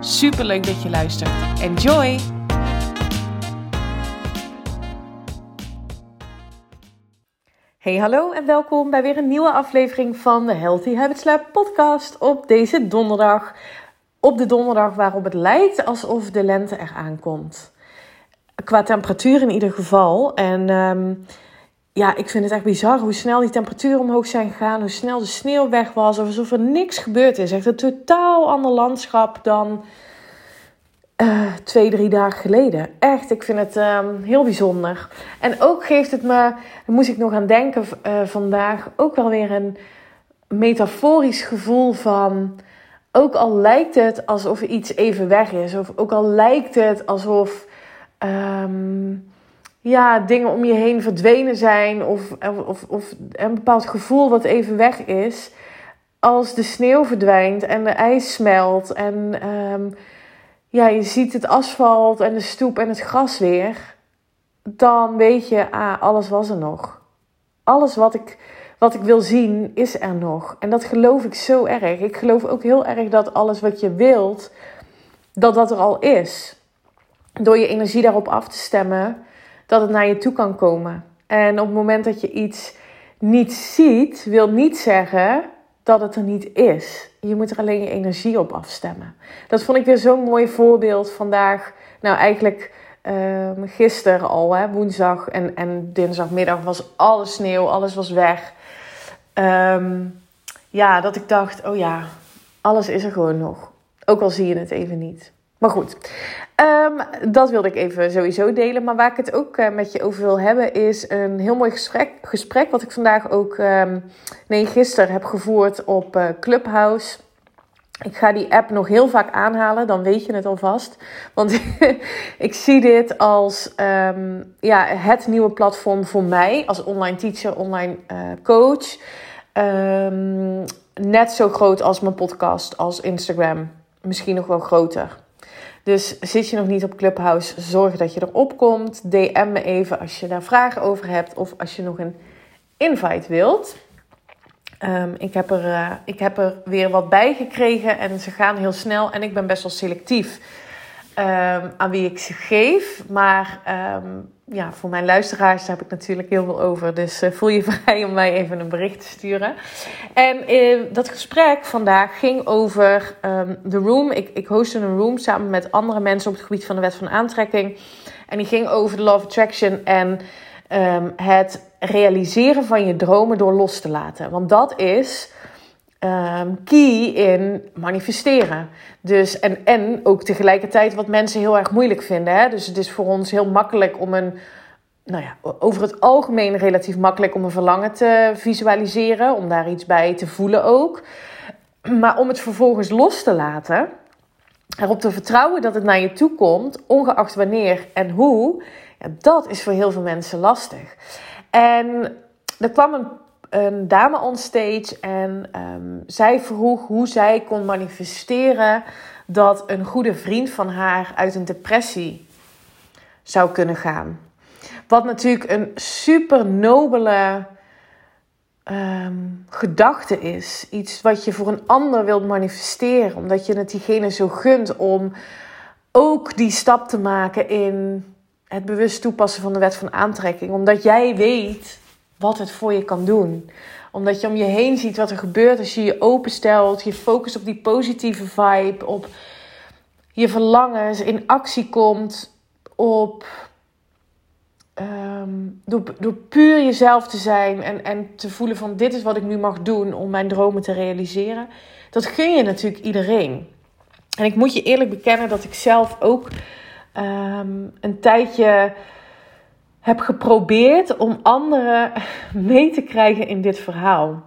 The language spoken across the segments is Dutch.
Super leuk dat je luistert. Enjoy! Hey, hallo en welkom bij weer een nieuwe aflevering van de Healthy Habits Lab podcast op deze donderdag. Op de donderdag waarop het lijkt alsof de lente eraan komt. Qua temperatuur in ieder geval. En um, ja, ik vind het echt bizar hoe snel die temperaturen omhoog zijn gegaan. Hoe snel de sneeuw weg was. Alsof er niks gebeurd is. Echt een totaal ander landschap dan uh, twee, drie dagen geleden. Echt, ik vind het um, heel bijzonder. En ook geeft het me, daar moest ik nog aan denken uh, vandaag, ook wel weer een metaforisch gevoel van. Ook al lijkt het alsof iets even weg is, of ook al lijkt het alsof. Um, ja, dingen om je heen verdwenen zijn of, of, of een bepaald gevoel wat even weg is. Als de sneeuw verdwijnt en de ijs smelt en um, ja, je ziet het asfalt en de stoep en het gras weer, dan weet je, ah, alles was er nog. Alles wat ik, wat ik wil zien is er nog. En dat geloof ik zo erg. Ik geloof ook heel erg dat alles wat je wilt, dat dat er al is. Door je energie daarop af te stemmen, dat het naar je toe kan komen. En op het moment dat je iets niet ziet, wil niet zeggen dat het er niet is. Je moet er alleen je energie op afstemmen. Dat vond ik weer zo'n mooi voorbeeld vandaag. Nou, eigenlijk uh, gisteren al, hè, woensdag en, en dinsdagmiddag was alles sneeuw, alles was weg. Um, ja, dat ik dacht, oh ja, alles is er gewoon nog. Ook al zie je het even niet. Maar goed, um, dat wilde ik even sowieso delen. Maar waar ik het ook uh, met je over wil hebben, is een heel mooi gesprek. gesprek wat ik vandaag ook, um, nee, gisteren heb gevoerd op uh, Clubhouse. Ik ga die app nog heel vaak aanhalen, dan weet je het alvast. Want ik zie dit als um, ja, het nieuwe platform voor mij als online teacher, online uh, coach. net zo groot als mijn podcast, als Instagram. Misschien nog wel groter. Dus zit je nog niet op Clubhouse, zorg dat je erop komt. DM me even als je daar vragen over hebt of als je nog een invite wilt. Um, ik, heb er, uh, ik heb er weer wat bij gekregen en ze gaan heel snel en ik ben best wel selectief um, aan wie ik ze geef. Maar um, ja, voor mijn luisteraars heb ik natuurlijk heel veel over. Dus uh, voel je vrij om mij even een bericht te sturen. En uh, dat gesprek vandaag ging over de room. Ik, ik hostte een room samen met andere mensen op het gebied van de wet van aantrekking. En die ging over de of attraction en het realiseren van je dromen door los te laten. Want dat is um, key in manifesteren. Dus, en, en ook tegelijkertijd wat mensen heel erg moeilijk vinden. Hè? Dus het is voor ons heel makkelijk om een, nou ja, over het algemeen relatief makkelijk om een verlangen te visualiseren, om daar iets bij te voelen ook. Maar om het vervolgens los te laten, erop te vertrouwen dat het naar je toe komt, ongeacht wanneer en hoe, dat is voor heel veel mensen lastig. En er kwam een een dame on stage en um, zij vroeg hoe zij kon manifesteren dat een goede vriend van haar uit een depressie zou kunnen gaan. Wat natuurlijk een super nobele um, gedachte is. Iets wat je voor een ander wilt manifesteren, omdat je het diegene zo gunt om ook die stap te maken in het bewust toepassen van de wet van aantrekking. Omdat jij weet wat het voor je kan doen. Omdat je om je heen ziet wat er gebeurt als je je openstelt, je focust op die positieve vibe, op je verlangens, in actie komt, op um, door, door puur jezelf te zijn en, en te voelen van dit is wat ik nu mag doen om mijn dromen te realiseren. Dat gun je natuurlijk iedereen. En ik moet je eerlijk bekennen dat ik zelf ook um, een tijdje heb geprobeerd om anderen mee te krijgen in dit verhaal.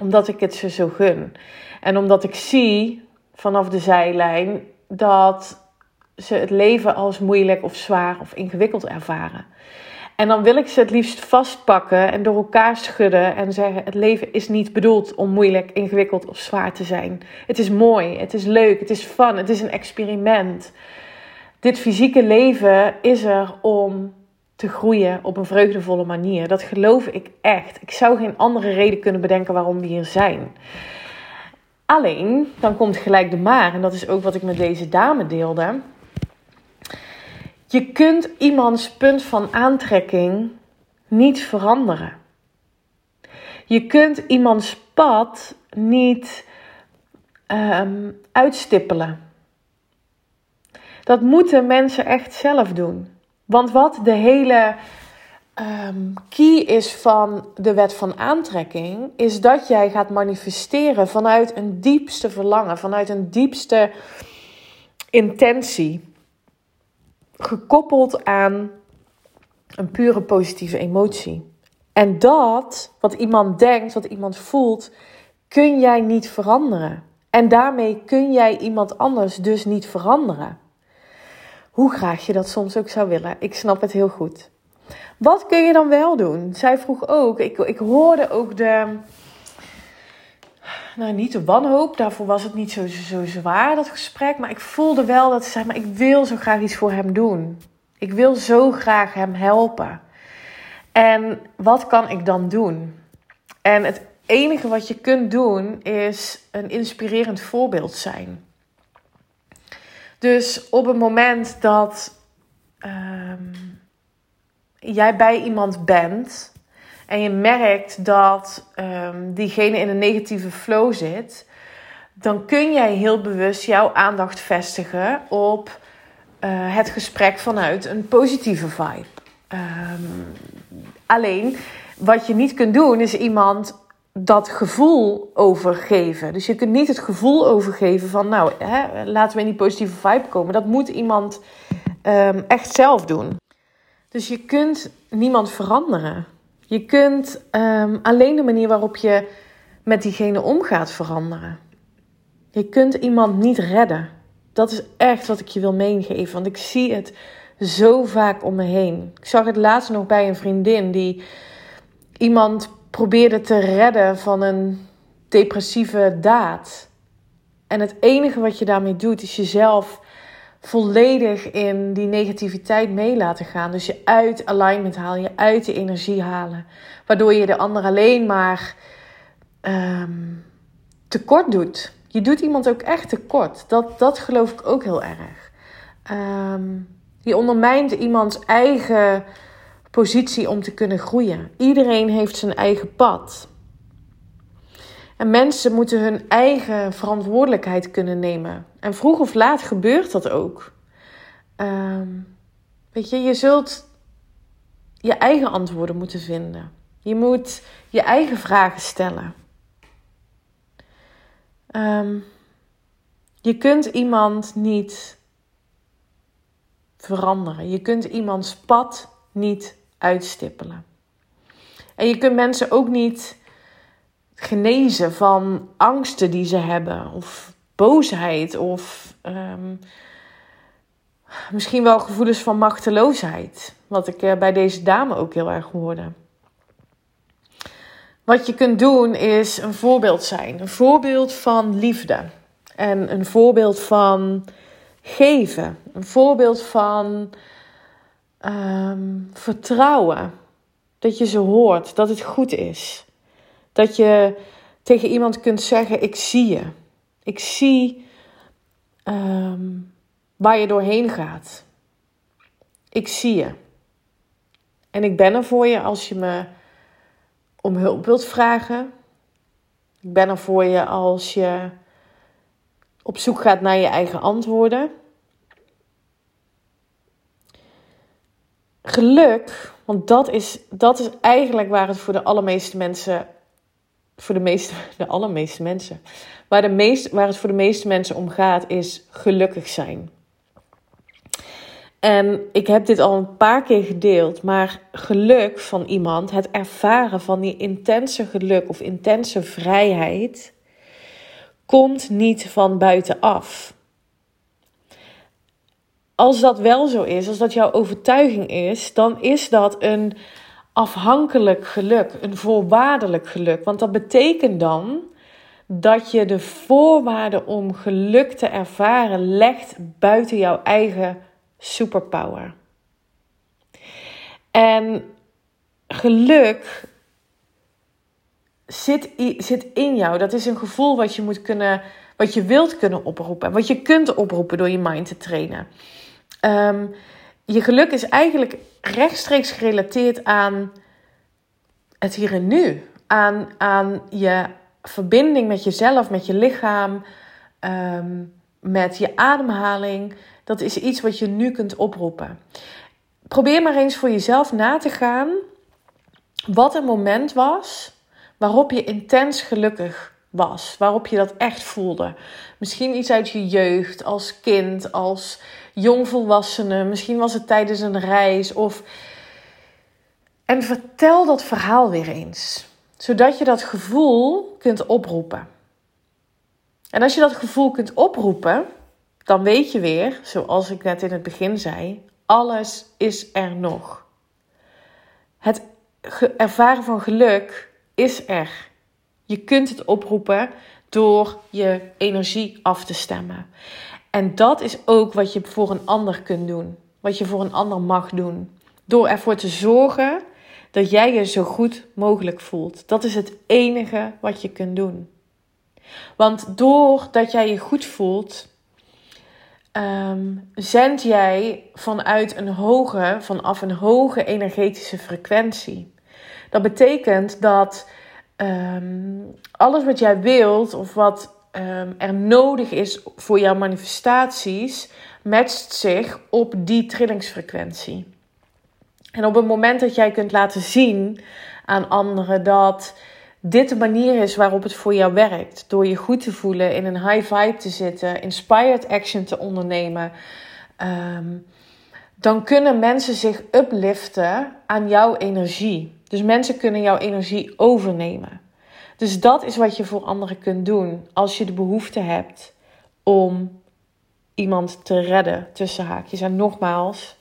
Omdat ik het ze zo gun. En omdat ik zie vanaf de zijlijn dat ze het leven als moeilijk of zwaar of ingewikkeld ervaren. En dan wil ik ze het liefst vastpakken en door elkaar schudden en zeggen: Het leven is niet bedoeld om moeilijk, ingewikkeld of zwaar te zijn. Het is mooi, het is leuk, het is fun, het is een experiment. Dit fysieke leven is er om te groeien op een vreugdevolle manier. Dat geloof ik echt. Ik zou geen andere reden kunnen bedenken waarom we hier zijn. Alleen, dan komt gelijk de maar, en dat is ook wat ik met deze dame deelde. Je kunt iemands punt van aantrekking niet veranderen. Je kunt iemands pad niet um, uitstippelen. Dat moeten mensen echt zelf doen. Want wat de hele um, key is van de wet van aantrekking, is dat jij gaat manifesteren vanuit een diepste verlangen, vanuit een diepste intentie, gekoppeld aan een pure positieve emotie. En dat, wat iemand denkt, wat iemand voelt, kun jij niet veranderen. En daarmee kun jij iemand anders dus niet veranderen. Hoe graag je dat soms ook zou willen. Ik snap het heel goed. Wat kun je dan wel doen? Zij vroeg ook, ik, ik hoorde ook de, nou niet de wanhoop, daarvoor was het niet zo, zo zwaar dat gesprek, maar ik voelde wel dat ze zei, maar ik wil zo graag iets voor hem doen. Ik wil zo graag hem helpen. En wat kan ik dan doen? En het enige wat je kunt doen is een inspirerend voorbeeld zijn. Dus op het moment dat ehm, jij bij iemand bent en je merkt dat um, diegene in een negatieve flow zit, dan kun jij heel bewust jouw aandacht vestigen op uh, het gesprek vanuit een positieve vibe. Um, alleen wat je niet kunt doen is iemand dat gevoel overgeven. Dus je kunt niet het gevoel overgeven van, nou, hè, laten we in die positieve vibe komen. Dat moet iemand um, echt zelf doen. Dus je kunt niemand veranderen. Je kunt um, alleen de manier waarop je met diegene omgaat veranderen. Je kunt iemand niet redden. Dat is echt wat ik je wil meegeven. Want ik zie het zo vaak om me heen. Ik zag het laatst nog bij een vriendin die iemand probeerde te redden van een depressieve daad. En het enige wat je daarmee doet, is jezelf volledig in die negativiteit mee laten gaan. Dus je uit alignment halen, je uit de energie halen. Waardoor je de ander alleen maar um, tekort doet. Je doet iemand ook echt tekort. Dat, dat geloof ik ook heel erg. Um, je ondermijnt iemands eigen positie om te kunnen groeien. Iedereen heeft zijn eigen pad. En mensen moeten hun eigen verantwoordelijkheid kunnen nemen. En vroeg of laat gebeurt dat ook. Um, weet je, je zult je eigen antwoorden moeten vinden. Je moet je eigen vragen stellen. Um, je kunt iemand niet veranderen. Je kunt iemands pad niet uitstippelen. En je kunt mensen ook niet genezen van angsten die ze hebben, of boosheid, of um, misschien wel gevoelens van machteloosheid. Wat ik eh, bij deze dame ook heel erg hoorde. Wat je kunt doen is een voorbeeld zijn. Een voorbeeld van liefde. En een voorbeeld van geven. Een voorbeeld van um, vertrouwen. Dat je ze hoort, dat het goed is. Dat je tegen iemand kunt zeggen: Ik zie je. Ik zie um, waar je doorheen gaat. Ik zie je. En ik ben er voor je als je me om hulp wilt vragen. Ik ben er voor je als je op zoek gaat naar je eigen antwoorden. Geluk, want dat is, dat is eigenlijk waar het voor de allermeeste mensen, voor de meeste, de allermeeste mensen, waar, de meest, waar het voor de meeste mensen om gaat, is gelukkig zijn. En ik heb dit al een paar keer gedeeld, maar geluk van iemand, het ervaren van die intense geluk of intense vrijheid, komt niet van buitenaf. Als dat wel zo is, als dat jouw overtuiging is, dan is dat een afhankelijk geluk, een voorwaardelijk geluk. Want dat betekent dan dat je de voorwaarden om geluk te ervaren legt buiten jouw eigen superpower. En geluk zit, zit in jou. Dat is een gevoel wat je moet kunnen, wat je wilt kunnen oproepen. Wat je kunt oproepen door je mind te trainen. Ehm, je geluk is eigenlijk rechtstreeks gerelateerd aan het hier en nu. Aan, aan je verbinding met jezelf, met je lichaam, ehm, met je ademhaling. Dat is iets wat je nu kunt oproepen. Probeer maar eens voor jezelf na te gaan wat een moment was waarop je intens gelukkig was, waarop je dat echt voelde. Misschien iets uit je jeugd, als kind, als jongvolwassene, misschien was het tijdens een reis of. En vertel dat verhaal weer eens, zodat je dat gevoel kunt oproepen. En als je dat gevoel kunt oproepen, dan weet je weer, zoals ik net in het begin zei, alles is er nog. Het ervaren van geluk is er. Je kunt het oproepen door je energie af te stemmen. En dat is ook wat je voor een ander kunt doen. Wat je voor een ander mag doen. Door ervoor te zorgen dat jij je zo goed mogelijk voelt. Dat is het enige wat je kunt doen. Want doordat jij je goed voelt, um, zend jij vanuit een hoge, vanaf een hoge energetische frequentie. Dat betekent dat ehm, alles wat jij wilt of wat um, er nodig is voor jouw manifestaties, matcht zich op die trillingsfrequentie. En op het moment dat jij kunt laten zien aan anderen dat dit de manier is waarop het voor jou werkt, door je goed te voelen, in een high vibe te zitten, inspired action te ondernemen, ehm, dan kunnen mensen zich upliften aan jouw energie. Dus mensen kunnen jouw energie overnemen. Dus dat is wat je voor anderen kunt doen als je de behoefte hebt om iemand te redden tussen haakjes. En nogmaals,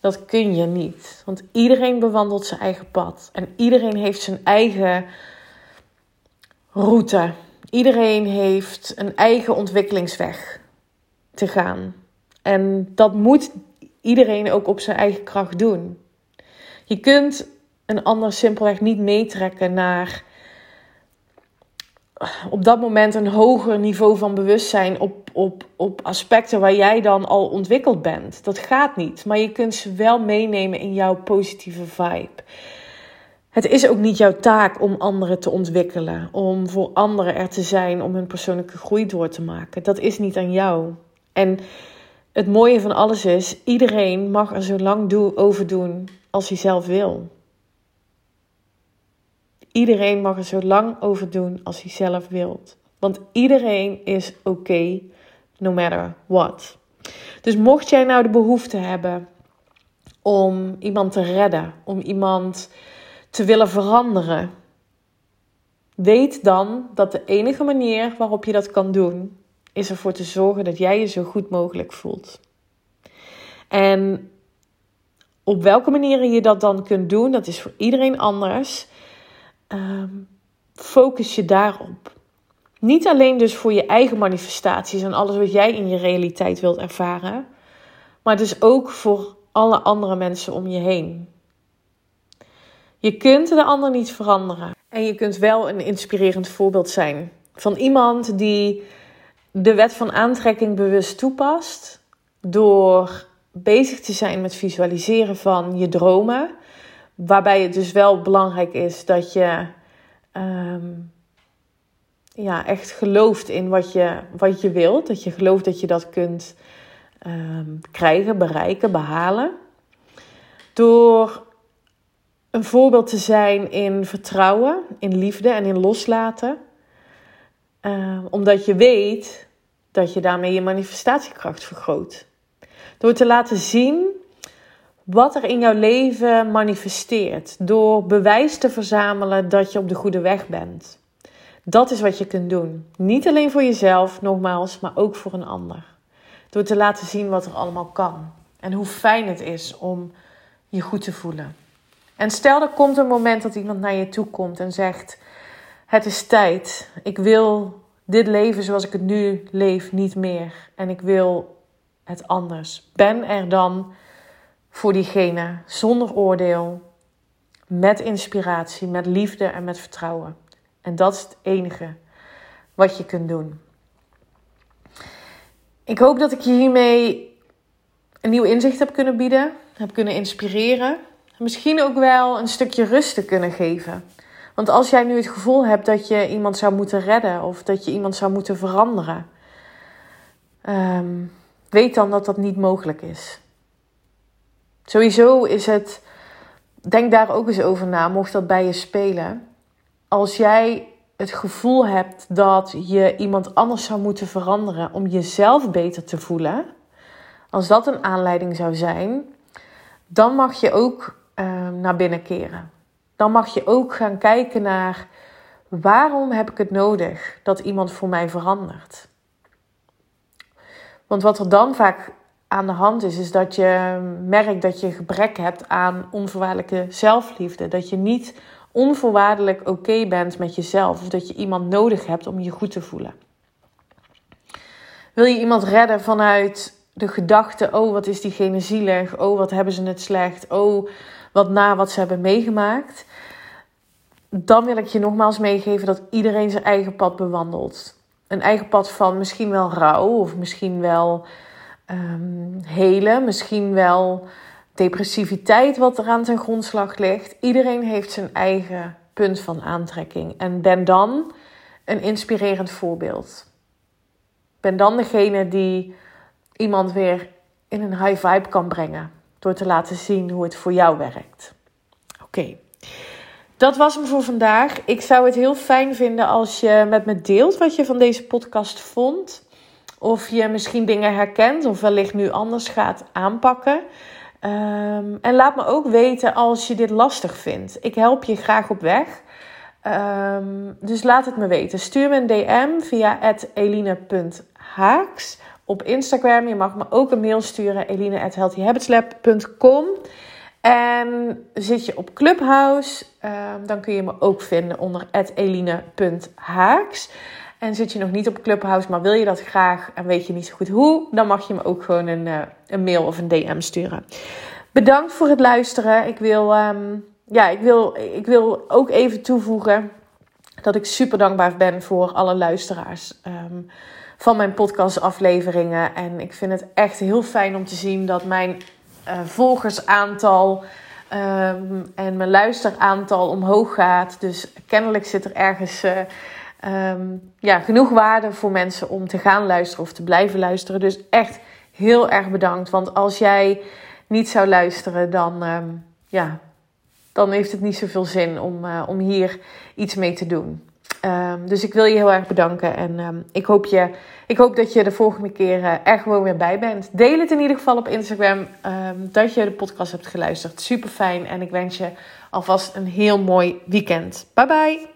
dat kun je niet. Want iedereen bewandelt zijn eigen pad. En iedereen heeft zijn eigen route. Iedereen heeft een eigen ontwikkelingsweg te gaan. En dat moet iedereen ook op zijn eigen kracht doen. Je kunt een ander simpelweg niet meetrekken naar op dat moment een hoger niveau van bewustzijn op, op, op aspecten waar jij dan al ontwikkeld bent. Dat gaat niet, maar je kunt ze wel meenemen in jouw positieve vibe. Het is ook niet jouw taak om anderen te ontwikkelen, om voor anderen er te zijn, om hun persoonlijke groei door te maken. Dat is niet aan jou. En het mooie van alles is, iedereen mag er zo lang over doen als hij zelf wil. Iedereen mag er zo lang over doen als hij zelf wilt. Want iedereen is oké, no matter what. Dus mocht jij nou de behoefte hebben om iemand te redden, om iemand te willen veranderen, weet dan dat de enige manier waarop je dat kan doen, is ervoor te zorgen dat jij je zo goed mogelijk voelt. En op welke manieren je dat dan kunt doen, dat is voor iedereen anders. Ehm, focus je daarop. Niet alleen dus voor je eigen manifestaties en alles wat jij in je realiteit wilt ervaren, maar dus ook voor alle andere mensen om je heen. Je kunt de ander niet veranderen. En je kunt wel een inspirerend voorbeeld zijn van iemand die de wet van aantrekking bewust toepast door bezig te zijn met visualiseren van je dromen Waarbij het dus wel belangrijk is dat je ehm, ja, echt gelooft in wat je, wat je wilt. Dat je gelooft dat je dat kunt ehm, krijgen, bereiken, behalen. Door een voorbeeld te zijn in vertrouwen, in liefde en in loslaten. Ehm, omdat je weet dat je daarmee je manifestatiekracht vergroot. Door te laten zien wat er in jouw leven manifesteert. Door bewijs te verzamelen dat je op de goede weg bent. Dat is wat je kunt doen. Niet alleen voor jezelf, nogmaals, maar ook voor een ander. Door te laten zien wat er allemaal kan. En hoe fijn het is om je goed te voelen. En stel er komt een moment dat iemand naar je toe komt en zegt: Het is tijd. Ik wil dit leven zoals ik het nu leef niet meer. En ik wil het anders. Ben er dan voor diegene zonder oordeel, met inspiratie, met liefde en met vertrouwen. En dat is het enige wat je kunt doen. Ik hoop dat ik je hiermee een nieuw inzicht heb kunnen bieden, heb kunnen inspireren. Misschien ook wel een stukje rust te kunnen geven. Want als jij nu het gevoel hebt dat je iemand zou moeten redden of dat je iemand zou moeten veranderen, ehm, weet dan dat dat niet mogelijk is. Sowieso is het, denk daar ook eens over na, mocht dat bij je spelen. Als jij het gevoel hebt dat je iemand anders zou moeten veranderen om jezelf beter te voelen, als dat een aanleiding zou zijn, dan mag je ook uh, naar binnen keren. Dan mag je ook gaan kijken naar waarom heb ik het nodig dat iemand voor mij verandert. Want wat er dan vaak aan de hand is, is dat je merkt dat je gebrek hebt aan onvoorwaardelijke zelfliefde. Dat je niet onvoorwaardelijk oké bent met jezelf. Of dat je iemand nodig hebt om je goed te voelen. Wil je iemand redden vanuit de gedachte: oh, wat is diegene zielig? Oh, wat hebben ze het slecht? Oh, wat na wat ze hebben meegemaakt. Dan wil ik je nogmaals meegeven dat iedereen zijn eigen pad bewandelt. Een eigen pad van misschien wel rouw of misschien wel um, helen, misschien wel depressiviteit wat er aan ten grondslag ligt. Iedereen heeft zijn eigen punt van aantrekking. En ben dan een inspirerend voorbeeld. Ben dan degene die iemand weer in een high vibe kan brengen. Door te laten zien hoe het voor jou werkt. Oké. Dat was hem voor vandaag. Ik zou het heel fijn vinden als je met me deelt wat je van deze podcast vond. Of je misschien dingen herkent of wellicht nu anders gaat aanpakken. Ehm, en laat me ook weten als je dit lastig vindt. Ik help je graag op weg. Um, dus laat het me weten. Stuur me een DM via eline.haaks op Instagram. Je mag me ook een mail sturen, eline.healthyhabitslab.com. En zit je op Clubhouse, um, dan kun je me ook vinden onder eline.haaks. En zit je nog niet op Clubhouse, maar wil je dat graag en weet je niet zo goed hoe, dan mag je me ook gewoon een, uh, een mail of een DM sturen. Bedankt voor het luisteren. Ik wil, um, ja, ik wil, ik wil ook even toevoegen dat ik super dankbaar ben voor alle luisteraars um, van mijn podcastafleveringen. En ik vind het echt heel fijn om te zien dat mijn uh, volgersaantal um, en mijn luisteraantal omhoog gaat. Dus kennelijk zit er ergens. Uh, um, ja, genoeg waarde voor mensen om te gaan luisteren of te blijven luisteren. Dus echt heel erg bedankt. Want als jij niet zou luisteren, dan, um, ja, dan heeft het niet zoveel zin om, uh, om hier iets mee te doen. Um, dus ik wil je heel erg bedanken. En ik, hoop je, ik hoop dat je de volgende keer uh, er gewoon weer bij bent. Deel het in ieder geval op Instagram dat je de podcast hebt geluisterd. Super fijn. En ik wens je alvast een heel mooi weekend. Bye bye.